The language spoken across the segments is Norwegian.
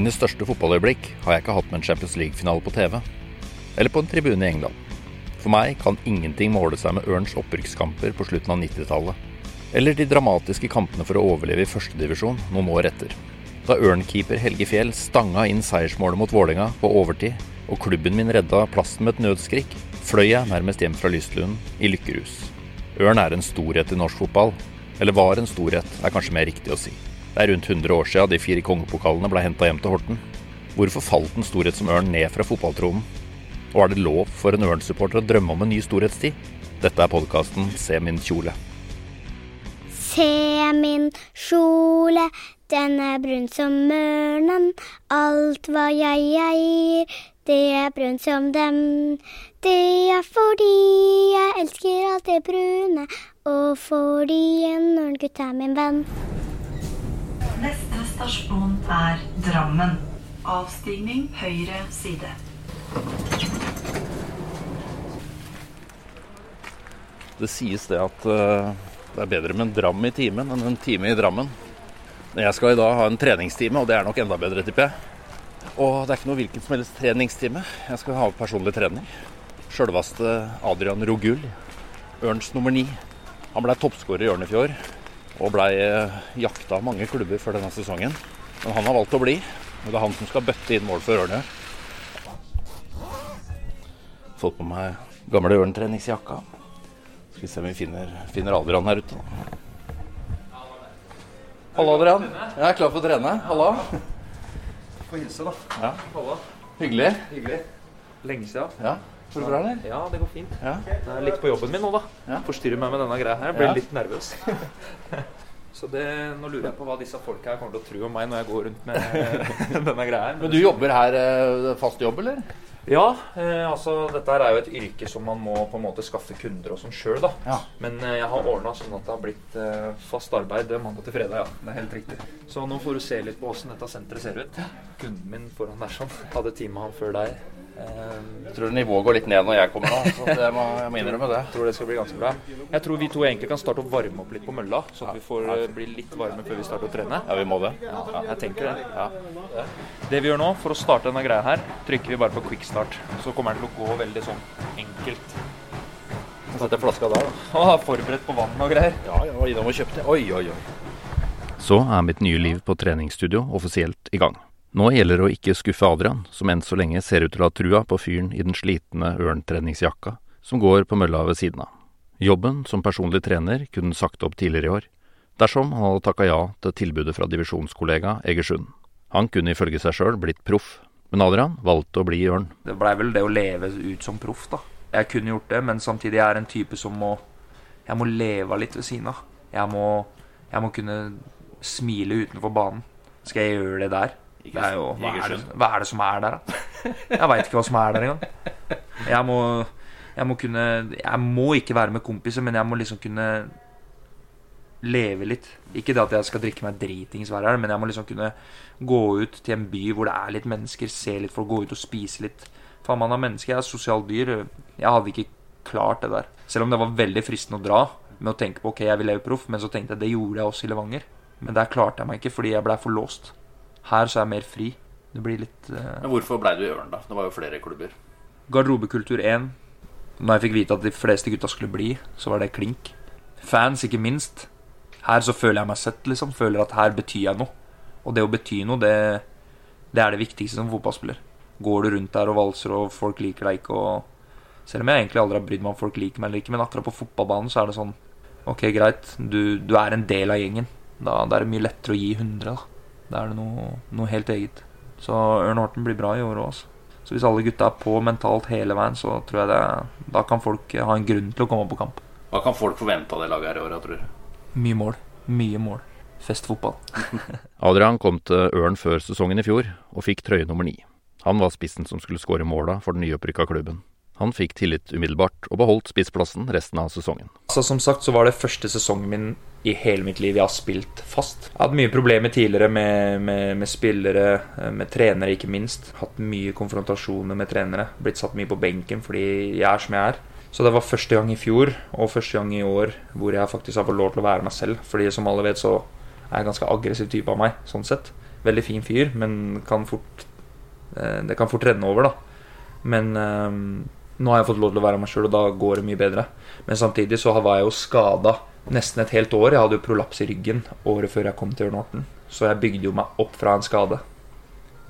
Mine største fotballøyeblikk har jeg ikke hatt med en Champions League-finale på TV. Eller på en tribune i England. For meg kan ingenting måle seg med Ørns opprykkskamper på slutten av 90-tallet. Eller de dramatiske kampene for å overleve i førstedivisjon noen år etter. Da Ørn-keeper Helge Fjell stanga inn seiersmålet mot Vålerenga på overtid, og klubben min redda plassen med et nødskrik, fløy jeg nærmest hjem fra Lystlund i lykkerus. Ørn er en storhet i norsk fotball. Eller var en storhet, er kanskje mer riktig å si. Det er rundt 100 år siden de fire kongepokalene ble henta hjem til Horten. Hvorfor falt en storhet som Ørn ned fra fotballtronen? Og er det lov for en Ørn-supporter å drømme om en ny storhetstid? Dette er podkasten Se min kjole. Se min kjole, den er brun som ørnen. Alt hva jeg eier, det er brunt som dem. Det er fordi jeg elsker alt det brune, og fordi en ørngutt er min venn. Stasjon er Drammen. Avstigning høyre side. Det sies det at eh, det er bedre med en dram i timen enn en time i Drammen. Men jeg skal i dag ha en treningstime, og det er nok enda bedre, tipper jeg. Og det er ikke noe hvilken som helst treningstime. Jeg skal ha personlig trening. Sjølveste Adrian Rogul, Ørns nummer ni. Han blei toppskårer i Ørnefjord og blei jakta av mange klubber før denne sesongen. Men han har valgt å bli, og det er han som skal bøtte inn mål for Ørne. Fått på meg gamle Ørn-treningsjakka. Skal vi se om vi finner, finner Adrian her ute. Hallo, Adrian. Jeg er klar for å trene. Hallo. Få hilse, da. Ja. Halla. Hyggelig. Hyggelig. Lenge siden. Ja. Går det bra, eller? Ja, det går fint. Ja. Det er litt på jobben min nå, da. Ja. Forstyrrer meg med denne greia her. Jeg blir litt nervøs. Så det, nå lurer jeg på hva disse folka her kommer til å tro om meg når jeg går rundt med denne greia her. Men du jobber her eh, fast jobb, eller? Ja, eh, altså dette her er jo et yrke som man må på en måte skaffe kunder og sånn sjøl, da. Ja. Men eh, jeg har ordna sånn at det har blitt eh, fast arbeid mandag til fredag, ja. Det er helt riktig. Så nå får du se litt på åssen dette senteret ser ut. Kunden min foran der sånn. Hadde time han før deg. Eh, Jeg tror nivået går litt ned når jeg kommer nå, så det må, jeg må innrømme det. Jeg tror det skal bli ganske bra. Jeg tror vi to egentlig kan starte å varme opp litt på mølla, så at vi får eh, bli litt varme før vi starter å trene. Ja, vi må det. Ja, jeg tenker det. Det vi gjør nå, for å starte denne greia her, trykker vi bare på quick start. Så kommer den til å gå veldig sånn enkelt. Sette flaska der, da. Å, er forberedt på vann og greier. Ja, jeg var innom og kjøpte. Oi, oi, oi. Så er mitt nye liv på treningsstudio offisielt i gang. Nå gjelder det å ikke skuffe Adrian, som enn så lenge ser ut til å ha trua på fyren i den slitne ørntreningsjakka som går på mølla ved siden av. Jobben som personlig trener kunne sagt opp tidligere i år, dersom han hadde takka ja til tilbudet fra divisjonskollega Egersund. Han kunne ifølge seg sjøl blitt proff, men Adrian valgte å bli i Ørn. Det blei vel det å leve ut som proff, da. Jeg kunne gjort det, men samtidig er jeg en type som må Jeg må leve litt ved siden av. Jeg må, jeg må kunne smile utenfor banen. Skal jeg gjøre det der? Det er jo, hva, er det, hva er det som er der, da? Jeg veit ikke hva som er der engang. Jeg må, jeg må kunne Jeg må ikke være med kompiser, men jeg må liksom kunne leve litt. Ikke det at jeg skal drikke meg dritings hver helg, men jeg må liksom kunne gå ut til en by hvor det er litt mennesker, se litt folk, gå ut og spise litt. Faen, man er menneske, jeg er sosialt dyr. Jeg hadde ikke klart det der. Selv om det var veldig fristende å dra med å tenke på ok, jeg vil leve proff, men så tenkte jeg det gjorde jeg også i Levanger. Men der klarte jeg meg ikke fordi jeg blei for låst. Her så er jeg mer fri. Det blir litt uh... Men hvorfor blei du i Ørn, da? Det var jo flere klubber. Garderobekultur 1. Når jeg fikk vite at de fleste gutta skulle bli, så var det klink. Fans, ikke minst. Her så føler jeg meg sett, liksom. Føler at her betyr jeg noe. Og det å bety noe, det, det er det viktigste som fotballspiller. Går du rundt der og valser, og folk liker deg ikke, og Selv om jeg egentlig aldri har brydd meg om folk liker meg eller ikke, men akkurat på fotballbanen så er det sånn Ok, greit, du, du er en del av gjengen. Da, da er det mye lettere å gi 100, da. Da er det noe, noe helt eget. Så Ørn Horten blir bra i år òg, altså. Så hvis alle gutta er på mentalt hele veien, så tror jeg det Da kan folk ha en grunn til å komme på kamp. Hva kan folk forvente av det laget her i år, tror du? Mye mål. Mye mål. Festfotball. Adrian kom til Ørn før sesongen i fjor, og fikk trøye nummer ni. Han var spissen som skulle skåre måla for den nyopprykka klubben. Han fikk tillit umiddelbart, og beholdt spissplassen resten av sesongen. Altså Som sagt så var det første sesongen min i hele mitt liv jeg har spilt fast. Jeg har hatt mye problemer tidligere med, med, med spillere, eh, med trenere ikke minst. Hatt mye konfrontasjoner med trenere. Blitt satt mye på benken fordi jeg er som jeg er. Så det var første gang i fjor og første gang i år hvor jeg faktisk har fått lov til å være meg selv. Fordi som alle vet så er jeg en ganske aggressiv type av meg, sånn sett. Veldig fin fyr, men kan fort eh, det kan fort renne over, da. Men eh, nå har jeg fått lov til å være meg sjøl, og da går det mye bedre. Men samtidig så var jeg jo skada nesten et helt år. Jeg hadde jo prolaps i ryggen året før jeg kom til Ørn Horten. Så jeg bygde jo meg opp fra en skade.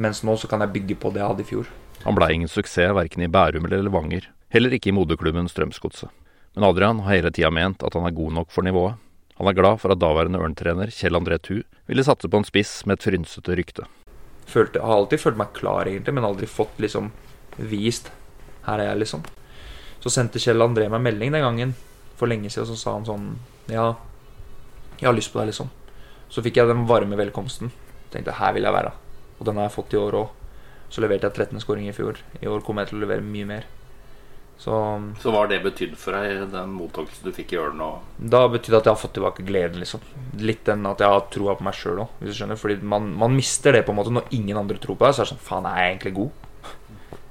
Mens nå så kan jeg bygge på det jeg hadde i fjor. Han blei ingen suksess verken i Bærum eller Levanger, heller ikke i moderklubben Strømsgodset. Men Adrian har hele tida ment at han er god nok for nivået. Han er glad for at daværende Ørn-trener Kjell André Thu ville satse på en spiss med et frynsete rykte. Følte, jeg har alltid følt meg klar, egentlig, men aldri fått liksom vist Her er jeg, liksom. Så sendte Kjell André meg melding den gangen for lenge siden, og så sa han sånn Ja, jeg har lyst på deg, liksom. Så fikk jeg den varme velkomsten. Tenkte her vil jeg være. Og den har jeg fått i år òg. Så leverte jeg 13 skåringer i fjor. I år kommer jeg til å levere mye mer. Så Så hva har det betydd for deg, den mottakelsen du fikk i Ørn? Da betyr det at jeg har fått tilbake gleden, liksom. Litt den at jeg har troa på meg sjøl òg, hvis du skjønner. Fordi man, man mister det på en måte når ingen andre tror på deg. Så er det sånn Faen, er jeg egentlig god?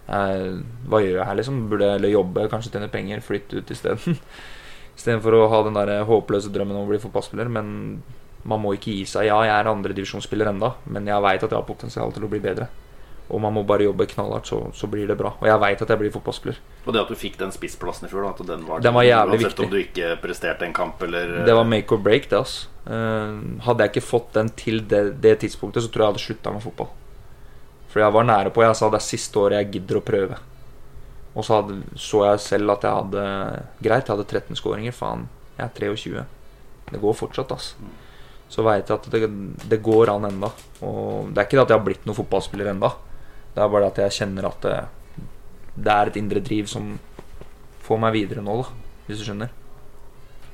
Eh, hva gjør jeg her, liksom? Burde jeg jobbe, kanskje tjene penger, flytte ut isteden? Istedenfor å ha den der håpløse drømmen om å bli fotballspiller. Men man må ikke gi seg. Ja, jeg er andredivisjonsspiller enda, men jeg veit at jeg har potensial til å bli bedre. Og man må bare jobbe knallhardt, så, så blir det bra. Og jeg veit at jeg blir fotballspiller. Og det at du fikk den spissplassen i fjor, da, den var, Den var jævlig uansett viktig. om du ikke presterte en kamp eller Det var make or break, det. altså Eh, Hadde jeg ikke fått den til det, det tidspunktet, så tror jeg jeg hadde slutta med fotball. For jeg var nære på. Jeg sa det er siste året jeg gidder å prøve. Og så hadde, så jeg selv at jeg hadde Greit, jeg hadde 13 skåringer. Faen, jeg er 23. Det går fortsatt, ass. Så veit jeg at det, det går an enda Og det er ikke det at jeg har blitt noen fotballspiller enda Det er bare det at jeg kjenner at det, det er et indre driv som får meg videre nå, da. Hvis du skjønner.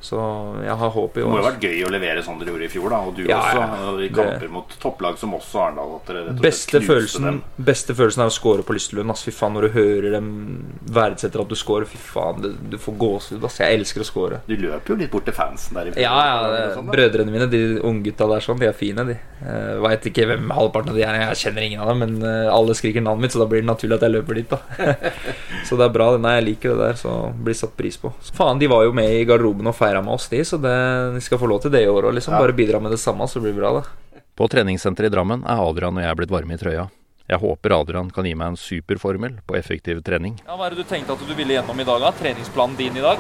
Så jeg har håp i Det må jo ha vært gøy å levere sånn dere gjorde i fjor, da. Og du Ja, også. I Det- kamper mot topplag som også Arendal. At dere rett og slett Beste knuste følelsen, dem. beste følelsen er å score på Lystelund. ass. Fy faen, når du hører dem verdsetter at du scorer. Fy faen, du får gåsehud. Jeg elsker å score. Du løper jo litt bort til fansen der. Ja, ja, sånn. Brødrene mine, de unggutta der, sånn, de er fine, de. Uh, Veit ikke hvem halvparten av de er. Jeg kjenner ingen av dem, men uh, alle skriker navnet mitt, så da blir det naturlig at jeg løper dit. da Så det er bra. Nei, jeg liker det der, så blir satt pris på. Så faen, de var jo med i garderoben og feira med oss, de, så det, de skal få lov til det i år òg, liksom. Bare bidra med det samme, så blir det bra, det. På treningssenteret i Drammen er Adrian og jeg blitt varme i trøya. Jeg håper Adrian kan gi meg en superformel på effektiv trening. Ja, Hva er det du tenkte at du ville gjennom i dag? da? Treningsplanen din i dag?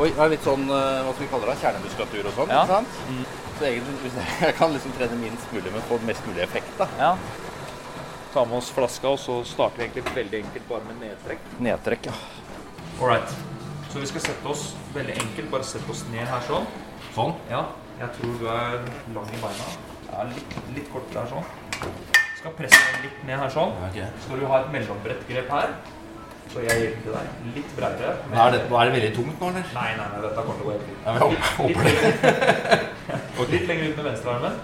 Oi, det er litt sånn, eh, hva skal vi kalle det, kjernemuskulatur og sånn, Ja. ikke sant? Så egentlig, jeg, jeg kan liksom trene minst mulig, men få mest mulig effekt da. Ja. Ta med oss flaska, og så starter vi egentlig veldig enkelt bare med nedtrekk. Nedtrekk, ja. Alright. Så vi skal sette oss veldig enkelt, bare sette oss ned her sånn. Sånn? Ja, jeg tror du er lang i beina. Ja, litt, litt kort her sånn. Skal presse deg litt ned her sånn. Så Skal du ha et mellombredt grep her, så jeg hjelper deg. Litt bredere. men- Er det, er det veldig tungt nå, eller? Nei, nei, nei, dette kommer til å gå helt fint. Litt, det. litt, litt lenger ut med venstrearmen.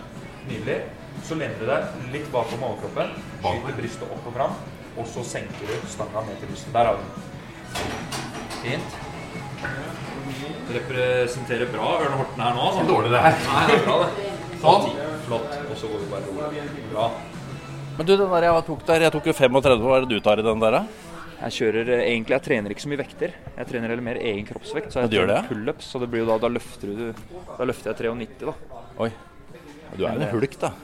Nydelig. Så lener du deg litt bakom overkroppen. Skyter brystet opp og fram. Og så senker du stanga ned til brystet. Der har du den. Fint. Representerer bra Ørne Horten her nå. Så Dårlig det her. Nei, det er bra, det. Sånn. Flott. Og så går vi bare rolig. Bra. Men du, den der jeg tok der, jeg tok jo 35, hva er det du tar i den der da? Jeg kjører eh, egentlig, jeg trener ikke så mye vekter. Jeg trener heller mer egen kroppsvekt. Så jeg gjør trener det, pullups, så det blir jo da, da løfter du Da løfter jeg 93, da. Oi. Du er en hulk da.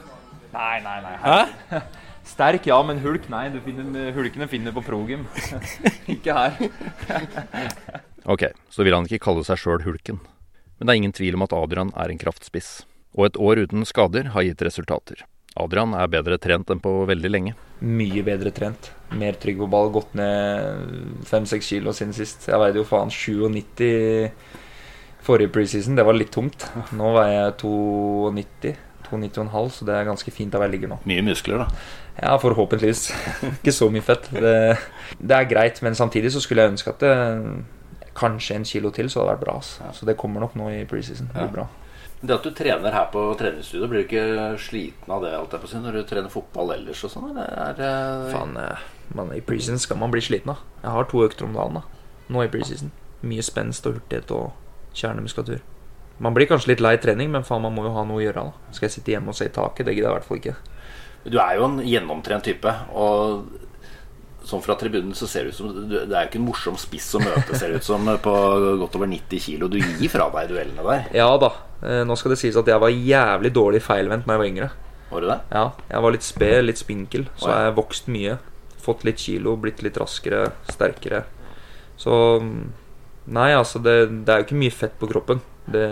Nei, nei, nei. Hæ? Sterk, ja, men hulk, nei. Du finner, hulkene finner på progym. ikke her. Ok, så vil han ikke kalle seg sjøl Hulken. Men det er ingen tvil om at Adrian er en kraftspiss. Og et år uten skader har gitt resultater. Adrian er bedre trent enn på veldig lenge. Mye bedre trent. Mer trygg på ball. Gått ned 5-6 kilo siden sist. Jeg veide jo faen 97 forrige preseason. Det var litt tungt. Nå veier jeg 92. 92,5, så det er ganske fint der jeg ligger nå. Mye muskler, da. Ja, forhåpentligvis. Ikke så mye fett. Det, det er greit, men samtidig så skulle jeg ønske at det, kanskje en kilo til, så hadde det vært bra. Altså. Så det kommer nok nå i preseason. Det blir bra. Det at du trener her på treningsstudio, blir du ikke sliten av det alt jeg på si, når du trener fotball ellers og sånn? Faen, eh, man, I preseason skal man bli sliten av. Jeg har to økter om dagen da. nå i preseason. Mye spenst og hurtighet og kjernemuskulatur. Man blir kanskje litt lei trening, men faen, man må jo ha noe å gjøre. da Skal jeg sitte hjemme og se i taket? Det gidder jeg i hvert fall ikke. Du er jo en gjennomtrent type, og sånn fra tribunen så ser det ut som Det er jo ikke en morsom spiss å møte, ser det ut som, på godt over 90 kilo. Du gir fra deg duellene der. Ja da. Eh, nå skal det sies at jeg var jævlig dårlig feilvendt da jeg var yngre. Var du det? Ja, jeg var litt sped, litt spinkel, så jeg har vokst mye. Fått litt kilo, blitt litt raskere, sterkere. Så Nei, altså, det, det er jo ikke mye fett på kroppen. Det,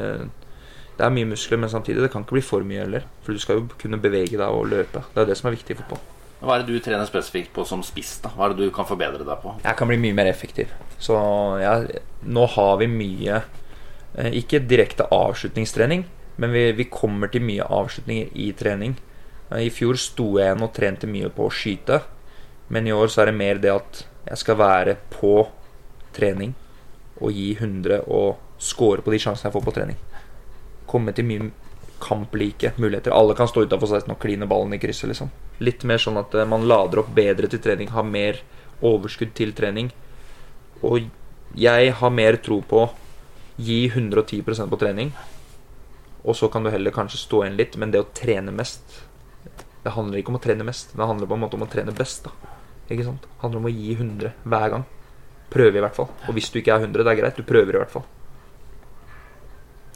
det er mye muskler, men samtidig det kan ikke bli for mye heller. For du skal jo kunne bevege deg og løpe. Det er det som er viktig i fotball. Hva er det du trener spesifikt på som spiss? da? Hva er det du kan forbedre deg på? Jeg kan bli mye mer effektiv. Så jeg, nå har vi mye eh, Ikke direkte avslutningstrening, men vi, vi kommer til mye avslutninger i trening. Eh, I fjor sto jeg igjen og trente mye på å skyte, men i år så er det mer det at jeg skal være på trening og gi 100 og score på de sjansene jeg får på trening. Komme til mye kamplike muligheter. Alle kan stå utafor 16 og kline ballen i krysset, liksom. Litt mer sånn at eh, man lader opp bedre til trening, har mer overskudd til trening. Og jeg har mer tro på gi 110% på trening, og så kan du heller kanskje stå igjen litt, men det å trene mest Det handler ikke om å trene mest, det handler på en måte om å trene best. da Ikke sant? Det handler om å gi 100 hver gang. Prøve, i hvert fall. Og hvis du ikke er 100, det er greit, du prøver i hvert fall.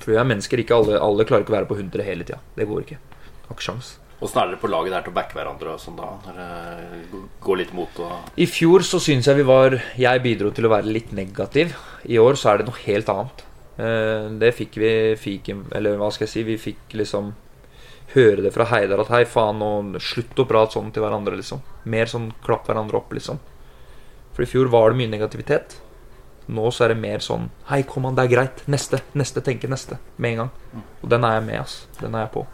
For vi er mennesker, ikke alle, alle klarer ikke å være på 100 hele tida. Det går ikke. Har ikke sjans. Åssen er dere på laget der til å backe hverandre og sånn da? Det går litt mot og I fjor så syns jeg vi var Jeg bidro til å være litt negativ. I år så er det noe helt annet. Eh, Det fikk vi fikk, Eller hva skal jeg si? Vi fikk liksom høre det fra Heidar at hei, faen, og slutt å prate sånn til hverandre, liksom. Mer sånn klapp hverandre opp, liksom. For i fjor var det mye negativitet. Nå så er det mer sånn Hei, kom an, det er greit. Neste. Neste. Tenke neste. Med en gang. Og den er jeg med, ass. Den er jeg på.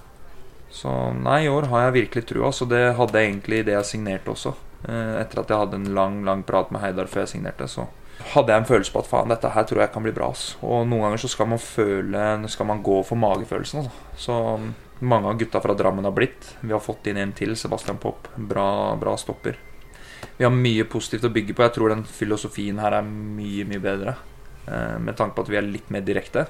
Så nei, i år har jeg virkelig trua. Så det hadde jeg egentlig det jeg signerte også. Eh, Etter at jeg hadde en lang lang prat med Heidar før jeg signerte, så hadde jeg en følelse på at faen, dette her tror jeg kan bli bra. ass. Og noen ganger så skal man føle Skal man gå for magefølelsen. Altså. Så mange av gutta fra Drammen har blitt. Vi har fått inn en til, Sebastian Popp. Bra, bra stopper. Vi har mye positivt å bygge på. Jeg tror den filosofien her er mye, mye bedre. Eh, Med tanke på at vi er litt mer direkte.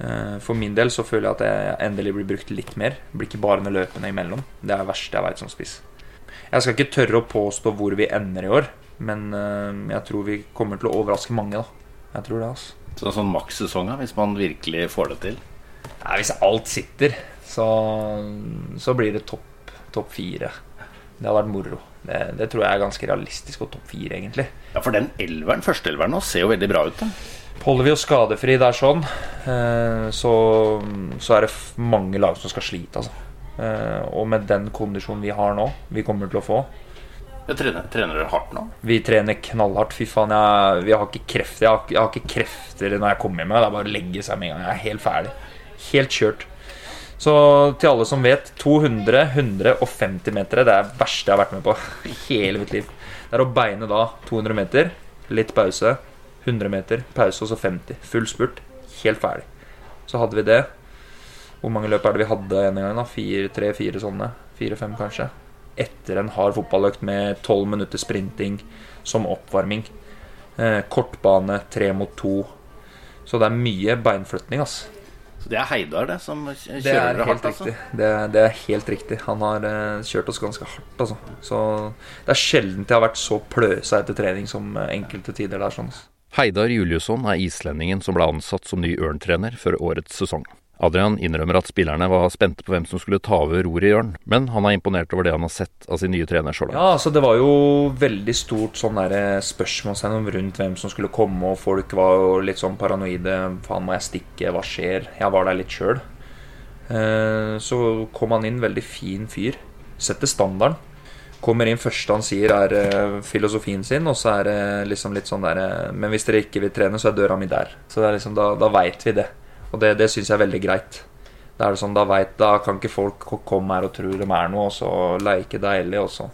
Eh, For min del så føler jeg at jeg endelig blir brukt litt mer. Blir ikke bare med løpende imellom. Det er det verste jeg veit som spiss. Jeg skal ikke tørre å påstå hvor vi ender i år, men eh, jeg tror vi kommer til å overraske mange, da. Jeg tror det, altså. Så sånn makssesong, hvis man virkelig får det til? Nei, hvis alt sitter, så, så blir det topp topp fire. Det hadde vært moro. Det, det tror jeg er ganske realistisk, og topp fire, egentlig. Ja, for den elveren, førsteelveren nå, ser jo veldig bra ut, da. Holder vi oss skadefri der sånn, eh, så, så er det mange lag som skal slite, altså. Eh, Og med den kondisjonen vi har nå, vi kommer til å få Jeg trener, trener dere hardt nå? Vi trener knallhardt. Fy faen, jeg, vi har ikke krefter. Jeg har, jeg har ikke krefter når jeg kommer hjem. Det er bare å legge seg med en gang. Jeg er helt ferdig. Helt kjørt. Så til alle som vet, 200, 150 meter, det er det verste jeg har vært med på i hele mitt liv. Det er å beine da 200 meter, litt pause, 100 meter, pause og så 50. Full spurt. Helt ferdig. Så hadde vi det. Hvor mange løp er det vi hadde en gang? da? Fire, tre, fire sånne? Fire-fem, kanskje? Etter en hard fotballøkt med tolv minutter sprinting som oppvarming. Eh, kortbane, tre mot to. Så det er mye beinflytning, ass. Så det er Heidar, det, som kjører Det er dere hardt, altså? Det, det er helt riktig. Han har uh, kjørt oss ganske hardt, altså. Så det er sjelden jeg har vært så pløsa etter trening som eh, enkelte tider der. sånn. Heidar Juliusson er islendingen som ble ansatt som ny Ørn-trener før årets sesong. Adrian innrømmer at spillerne var spente på hvem som skulle ta over roret i Jørn, men han er imponert over det han har sett av sin nye trener så langt. Ja, altså det var jo veldig stort sånn eh, spørsmålstegn rundt hvem som skulle komme, og folk var jo litt sånn paranoide. Faen, må jeg stikke? Hva skjer? Jeg var der litt sjøl. Så kom han inn, veldig fin fyr. Setter standarden. Kommer inn første han sier er eh, filosofien sin, og så er det liksom litt sånn der eh, Men hvis dere ikke vil trene, så er døra mi der. Så det er liksom, da, da veit vi det. Og det, det syns jeg er veldig greit. Da er det sånn, da, vet, da kan ikke folk komme her og tro de er noe, og så leke deilig, og så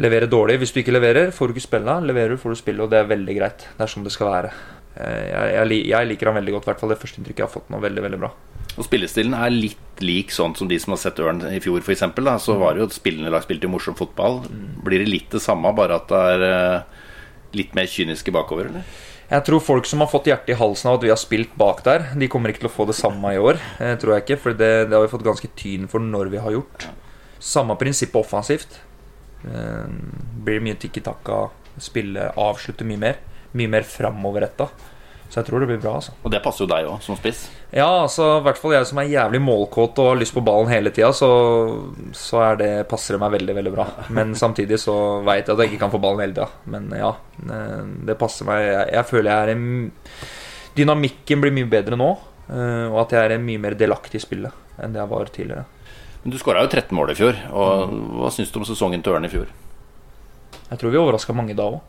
levere dårlig. Hvis du ikke leverer, får du ikke spille. Leverer du, får du spille, og det er veldig greit. Det er sånn det skal være. Eh, Jeg, jeg, jeg liker han veldig godt, i hvert fall det første inntrykket jeg har fått nå. Veldig, veldig bra. Og spillestilen er litt lik sånn som de som har sett Ørn i fjor, f.eks. Så var det jo et spillende lag spilte morsom fotball. Blir det litt det samme, bare at det er eh, litt mer kyniske bakover, eller? Jeg tror folk som har fått hjertet i halsen av at vi har spilt bak der, de kommer ikke til å få det samme i år. Eh, tror jeg ikke, for det, det har vi fått ganske tyn for når vi har gjort. Samme prinsipp offensivt. Eh, blir mye tikki takka, spille, avslutte mye mer. Mye mer framoverretta. Så jeg tror det blir bra, altså. Og det passer jo deg òg, som spiss. Ja, altså, i hvert fall jeg som er jævlig målkåt og har lyst på ballen hele tida, så, så er det, passer det meg veldig, veldig bra. Men samtidig så veit jeg at jeg ikke kan få ballen hele tida. Men ja, eh, det passer meg. Jeg, jeg føler jeg er en Dynamikken blir mye bedre nå, eh, og at jeg er en mye mer delaktig i spillet enn det jeg var tidligere. Men du skåra jo 13 mål i fjor. Og hva syns du om sesongen til Ørn i fjor? Jeg tror vi overraska mange da òg.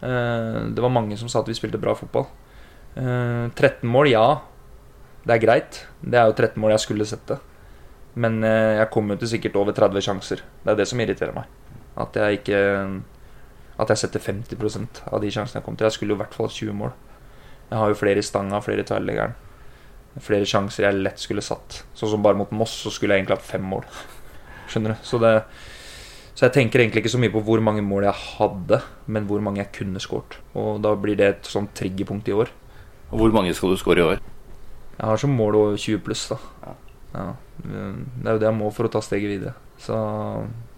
Det var mange som sa at vi spilte bra fotball. Eh, 13 mål, ja. Det er greit. Det er jo 13 mål jeg skulle sette. Men eh, jeg kommer jo til sikkert over 30 sjanser. Det er det som irriterer meg. At jeg ikke At jeg setter 50% av de sjansene jeg kom til. Jeg skulle jo i hvert fall 20 mål. Jeg har jo flere i stanga, flere i tverrleggeren. Flere sjanser jeg lett skulle satt. Sånn som bare mot Moss, så skulle jeg egentlig hatt fem mål. Skjønner du? Så, det, så jeg tenker egentlig ikke så mye på hvor mange mål jeg hadde, men hvor mange jeg kunne skåret. Og da blir det et sånn triggerpunkt i år. Hvor mange skal du score i år? Jeg har som mål over 20 pluss, da. Ja. Det er jo det jeg må for å ta steget videre. Så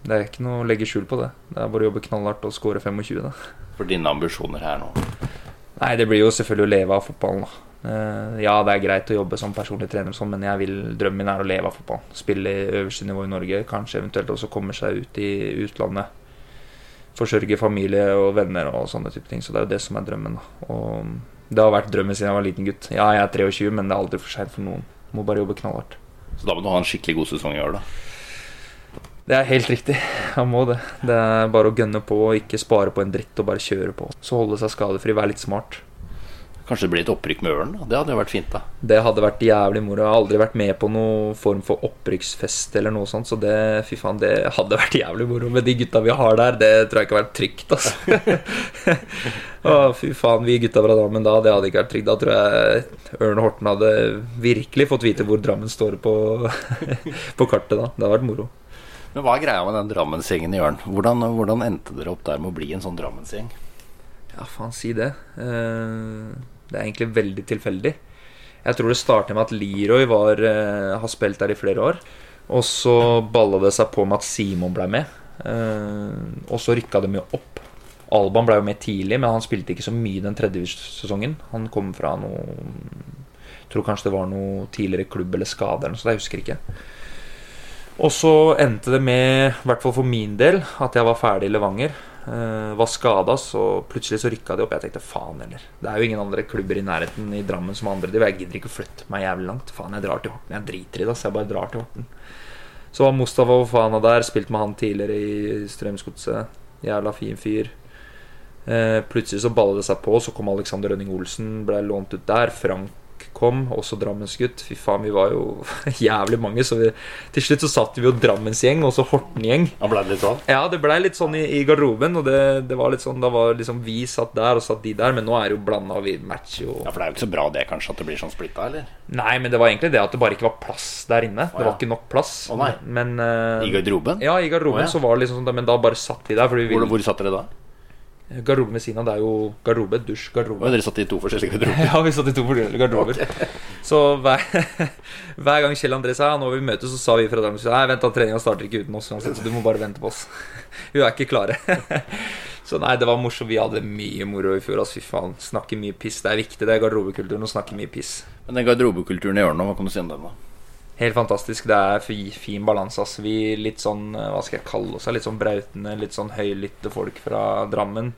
det er ikke noe å legge skjul på det. Det er bare å jobbe knallhardt og score 25, da. For dine ambisjoner her nå? Nei, det blir jo selvfølgelig å leve av fotballen, da. Eh, ja, det er greit å jobbe som personlig trener, sånn, men jeg vil, drømmen min er å leve av fotball. Spille i øverste nivå i Norge, kanskje eventuelt også komme seg ut i utlandet. Forsørge familie og venner og sånne type ting. Så det er jo det som er drømmen. da Og det har vært drømmen siden jeg var liten gutt. Ja, jeg er 23, men det er aldri for seint for noen. Må bare jobbe knallhardt. Så da må du ha en skikkelig god sesong i år, da? Det er helt riktig. Han må det. Det er bare å gønne på og ikke spare på en dritt og bare kjøre på. Så holde seg skadefri, være litt smart. Kanskje det blir et opprykk med Ørn? Det hadde jo vært fint, da. Det hadde vært jævlig moro. Jeg har aldri vært med på noen form for opprykksfest eller noe sånt, så det, fy faen, det hadde vært jævlig moro. Med de gutta vi har der, det tror jeg ikke har vært trygt, altså. Å, fy faen, vi gutta fra Drammen da, det hadde ikke vært trygt. Da tror jeg Ørn og Horten hadde virkelig fått vite hvor Drammen står på, på kartet da. Det hadde vært moro. Men hva er greia med den Drammensgjengen i Ørn? Hvordan, hvordan endte dere opp der med å bli en sånn Drammensgjeng? Ja, faen, si det. Eh, det er egentlig veldig tilfeldig. Jeg tror det startet med at Leroy var, uh, har spilt der i flere år. Og så balla det seg på med at Simon ble med. Uh, og så rykka de jo opp. Alban ble jo med tidlig, men han spilte ikke så mye den tredje sesongen. Han kom fra noe tror kanskje det var noe tidligere klubb eller skade eller noe sånt. Jeg husker ikke. Og så endte det med, i hvert fall for min del, at jeg var ferdig i Levanger. Uh, var skada, så plutselig så rykka de opp. Jeg tenkte faen heller. Det er jo ingen andre klubber i nærheten i Drammen som andre driver. Jeg gidder ikke å flytte meg jævlig langt. Faen, jeg drar til Horten. Jeg driter i det, så jeg bare drar til Horten. Så var Mustafa Ofana der, spilt med han tidligere i Strømsgodset. Jævla fin fyr. Uh, plutselig så balla det seg på, så kom Alexander Rønning Olsen, ble lånt ut der. Frank kom, også Drammensgutt. Fy faen, vi var jo jævlig mange. Så vi, til slutt så satt vi jo Drammensgjeng og så Horten-gjeng. Ble det litt sånn? Ja, det blei litt sånn i, i garderoben. Og det, det, var litt sånn Da var liksom vi satt der, og satt de der. Men nå er det jo blanda, og vi matcher jo Ja, For det er jo ikke så bra det, kanskje, at det blir sånn splitta, eller? Nei, men det var egentlig det at det bare ikke var plass der inne. Det ja. var ikke nok plass. Å. Men uh, I garderoben? Ja, i garderoben Å, ja. så var det liksom sånn Men da bare satt vi der. Vi Hvor, hvor satt dere da? Garderoben ved siden av, det er jo garderobe, dusj, garderobe. Og dere satt i to forskjellige garderober? Ja, vi satt i to forskjellige garderober. Så hver, hver gang Kjell André sa nå vil vi møtes, så sa vi fra Drammen Nei, vent da, treninga starter ikke uten oss uansett, så du må bare vente på oss. Vi er ikke klare. Så nei, det var morsomt. Vi hadde mye moro i fjor. Altså, fy faen. Snakke mye piss. Det er viktig, det er garderobekulturen å snakke mye piss. Men den garderobekulturen i Ørn, hva kan du si om den, da? Helt fantastisk. Det er fin balanse. Altså. Vi litt sånn, eh, hva skal jeg kalle oss, litt sånn brautende, litt sånn høylytte folk fra Drammen.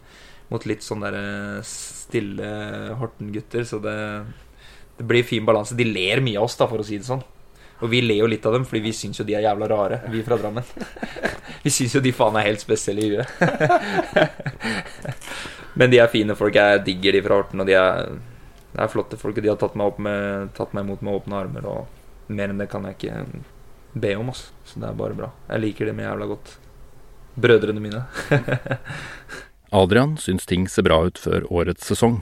Mot litt sånn der eh, stille Horten-gutter. Så det, det blir fin balanse. De ler mye av oss, da, for å si det sånn. Og vi ler jo litt av dem, fordi vi syns jo de er jævla rare, vi fra Drammen. Vi syns jo de faen er helt spesielle i huet. Men de er fine folk. Jeg digger de fra Horten, og de er, de er flotte folk. Og de har tatt meg, opp med, tatt meg imot med åpne armer. Og mer enn det kan jeg ikke be om. Altså. Så det er bare bra. Jeg liker dem jævla godt. Brødrene mine. Adrian syns ting ser bra ut før årets sesong.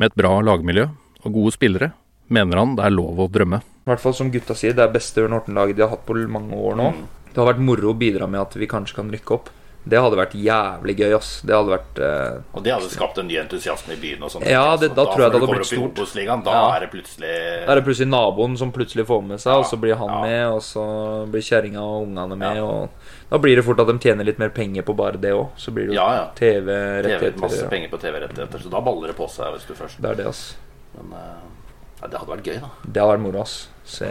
Med et bra lagmiljø og gode spillere mener han det er lov å drømme. I hvert fall som gutta sier, det er beste Ørn Horten-laget de har hatt på mange år nå. Det har vært moro å bidra med at vi kanskje kan rykke opp. Det hadde vært jævlig gøy, ass. Det hadde vært uh, Og det hadde skapt en ny entusiasme i byen og sånt, Ja, det- da tror jeg det hadde blitt stort. Da Ja. er det plutselig Da er det plutselig naboen som plutselig får med seg, og så blir han ja. med, og så blir kjerringa og ungene med, og da blir det fort at de tjener litt mer penger på bare det òg. Så blir det jo Ja, ja. TV, TV-rettigheter. masse penger på TV-rettigheter, så da baller det på seg hvis du først Det er det, ass. Men eh, ja, det hadde vært gøy, da. Det hadde vært moro, ass. Se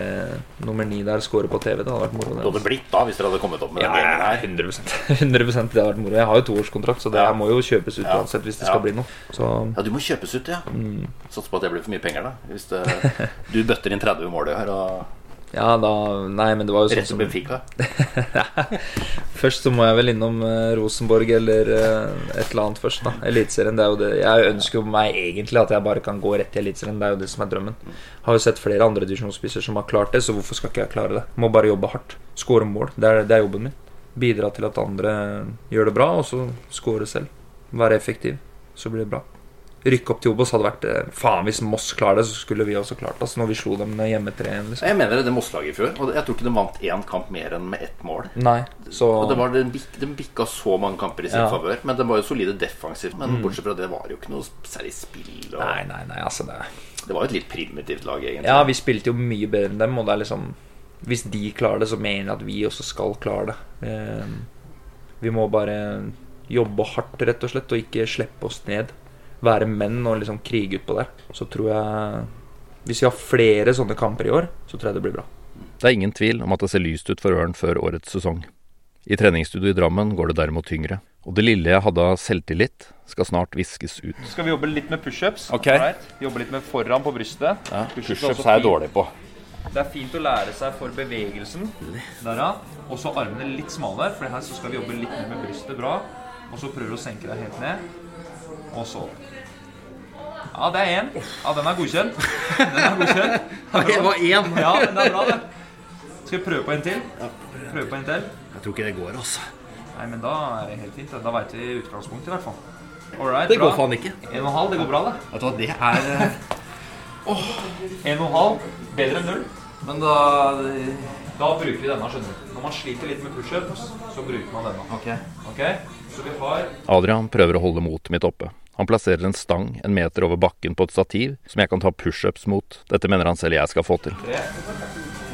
nummer ni der score på TV. Det hadde vært moro. Det Det, hadde blitt da, hvis dere hadde kommet opp med ja, den gjengen her. 100 100 Det hadde vært moro. Jeg har jo toårskontrakt, så det Ja. må jo kjøpes ut Ja. uansett hvis det skal bli noe. Så Ja, du må kjøpes ut, ja. Mm. Satser på at det blir for mye penger, da. Hvis det, du bøtter inn 30 mål i år og ja, da Nei, men det var jo sånn rett som Benfica. Først så må jeg vel innom eh, Rosenborg eller eh, et eller annet først, da. Eliteserien. Det er jo det. Jeg ønsker jo meg egentlig at jeg bare kan gå rett til Eliteserien. Det er jo det som er drømmen. Har jo sett flere andre divisjonsspisser som har klart det, så hvorfor skal ikke jeg klare det? Må bare jobbe hardt. Skåre mål. Det er, det er jobben min. Bidra til at andre gjør det bra, og så skåre selv. Være effektiv. Så blir det bra. Rykke opp til Obos hadde vært eh, Faen, hvis Moss klarer det, så skulle vi også klart det. Altså, når vi slo dem hjemme 3-1, liksom. Jeg mener det Moss-laget i fjor. Og jeg tror ikke de vant én kamp mer enn med ett mål. Nei, så Og det var, de, bik, De bikka så mange kamper i sin Ja. Mm. favør. Men de var jo solide defensivt. Men bortsett fra det var det jo ikke noe særlig spill. Og Nei, nei, nei, altså det Det var jo et litt primitivt lag, egentlig. Ja, vi spilte jo mye bedre enn dem, og det er liksom Hvis de klarer det, så mener jeg at vi også skal klare det. Eh, Vi må bare jobbe hardt, rett og slett, og ikke slippe oss ned. Være menn og liksom krige utpå der. Så tror jeg Hvis vi har flere sånne kamper i år, så tror jeg det blir bra. Det er ingen tvil om at det ser lyst ut for Ørn før årets sesong. I treningsstudio i Drammen går det derimot tyngre. Og det lille jeg hadde av selvtillit, skal snart viskes ut. Skal vi jobbe litt med pushups? Okay. Right. Jobbe litt med foran på brystet. Ja, Pushups er er jeg dårlig på. Det er fint å lære seg for bevegelsen. Der, ja. Og så armene litt smalere, for her så skal vi jobbe litt mer med brystet. Bra. Og så prøver du å senke deg helt ned. Og så Ja, det er én. Ja, den er godkjent. Den er godkjent. Det var én! Ja, men det er bra, det. Skal vi prøve på en til? Prøve på en til? Jeg tror ikke det går, altså. Nei, men da er det helt fint. Da veit vi utgangspunktet, i hvert fall. Alright, Det går bra. faen ikke. En og en halv, det går bra, det. Vet du hva, det er Åh, En og en halv, bedre enn null. Men da Da bruker vi denne, skjønner du. Når man sliter litt med pushups, så bruker man denne. Ok. Ok? Så vi har Adrian prøver å holde motet mitt oppe. Han plasserer en stang en meter over bakken på et stativ som jeg kan ta pushups mot. Dette mener han selv jeg skal få til. tre.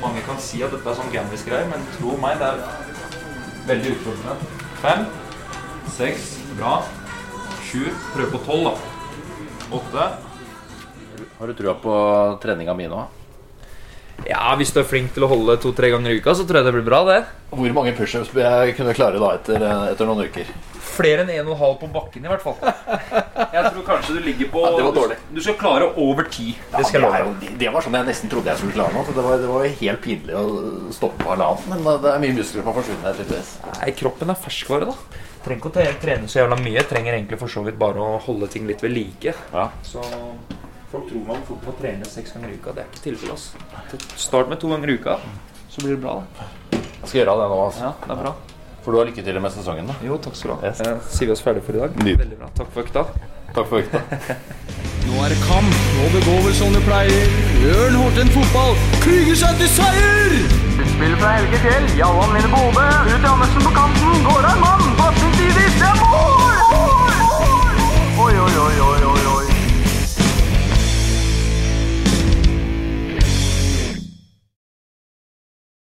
Mange kan si at dette er sånn Gamlis-greier, men tro meg, det er veldig utfordrende. Fem, seks, bra. Sju, prøv på tolv, da. Åtte. Har du trua på treninga mi nå? Ja, hvis du er flink til å holde to-tre ganger i uka, så tror jeg det blir bra, det. Hvor mange pushups bør jeg kunne klare da etter, etter noen uker? Flere enn en og en halv på bakken, i hvert fall. Jeg tror kanskje du ligger på Ja, det var dårlig. Du skal klare over ti. Det skal det, er jo, det- det var sånn jeg nesten trodde jeg skulle klare nå. Det var, det var helt pinlig å stoppe på halvannen. Men det er mye muskler som har forsvunnet her, tydeligvis. Nei, kroppen er ferskvare, da. Trenger ikke å trene så jævla mye. Trenger egentlig for så vidt bare å holde ting litt ved like. Ja. Så folk tror man fort trener trene seks ganger i uka. Det er ikke tilfellet, oss Start med to ganger i uka, så blir det bra. da. Jeg skal gjøre det nå, altså. Ja, det er bra. For du har lykke til med sesongen, da. Jo, takk skal du ha. Yes. Eh, sier vi oss ferdig for i dag? Nydelig. Veldig bra. Takk for økta. Takk for økta. Nå er det kamp, og det går vel som det pleier. Ørn Horten fotball Klyger seg til seier! Spiller fra Helge Fjell, Jallan vinner Bodø. Ut i Andersen på kanten, går av en mann. Pasning tidvis, det er mål!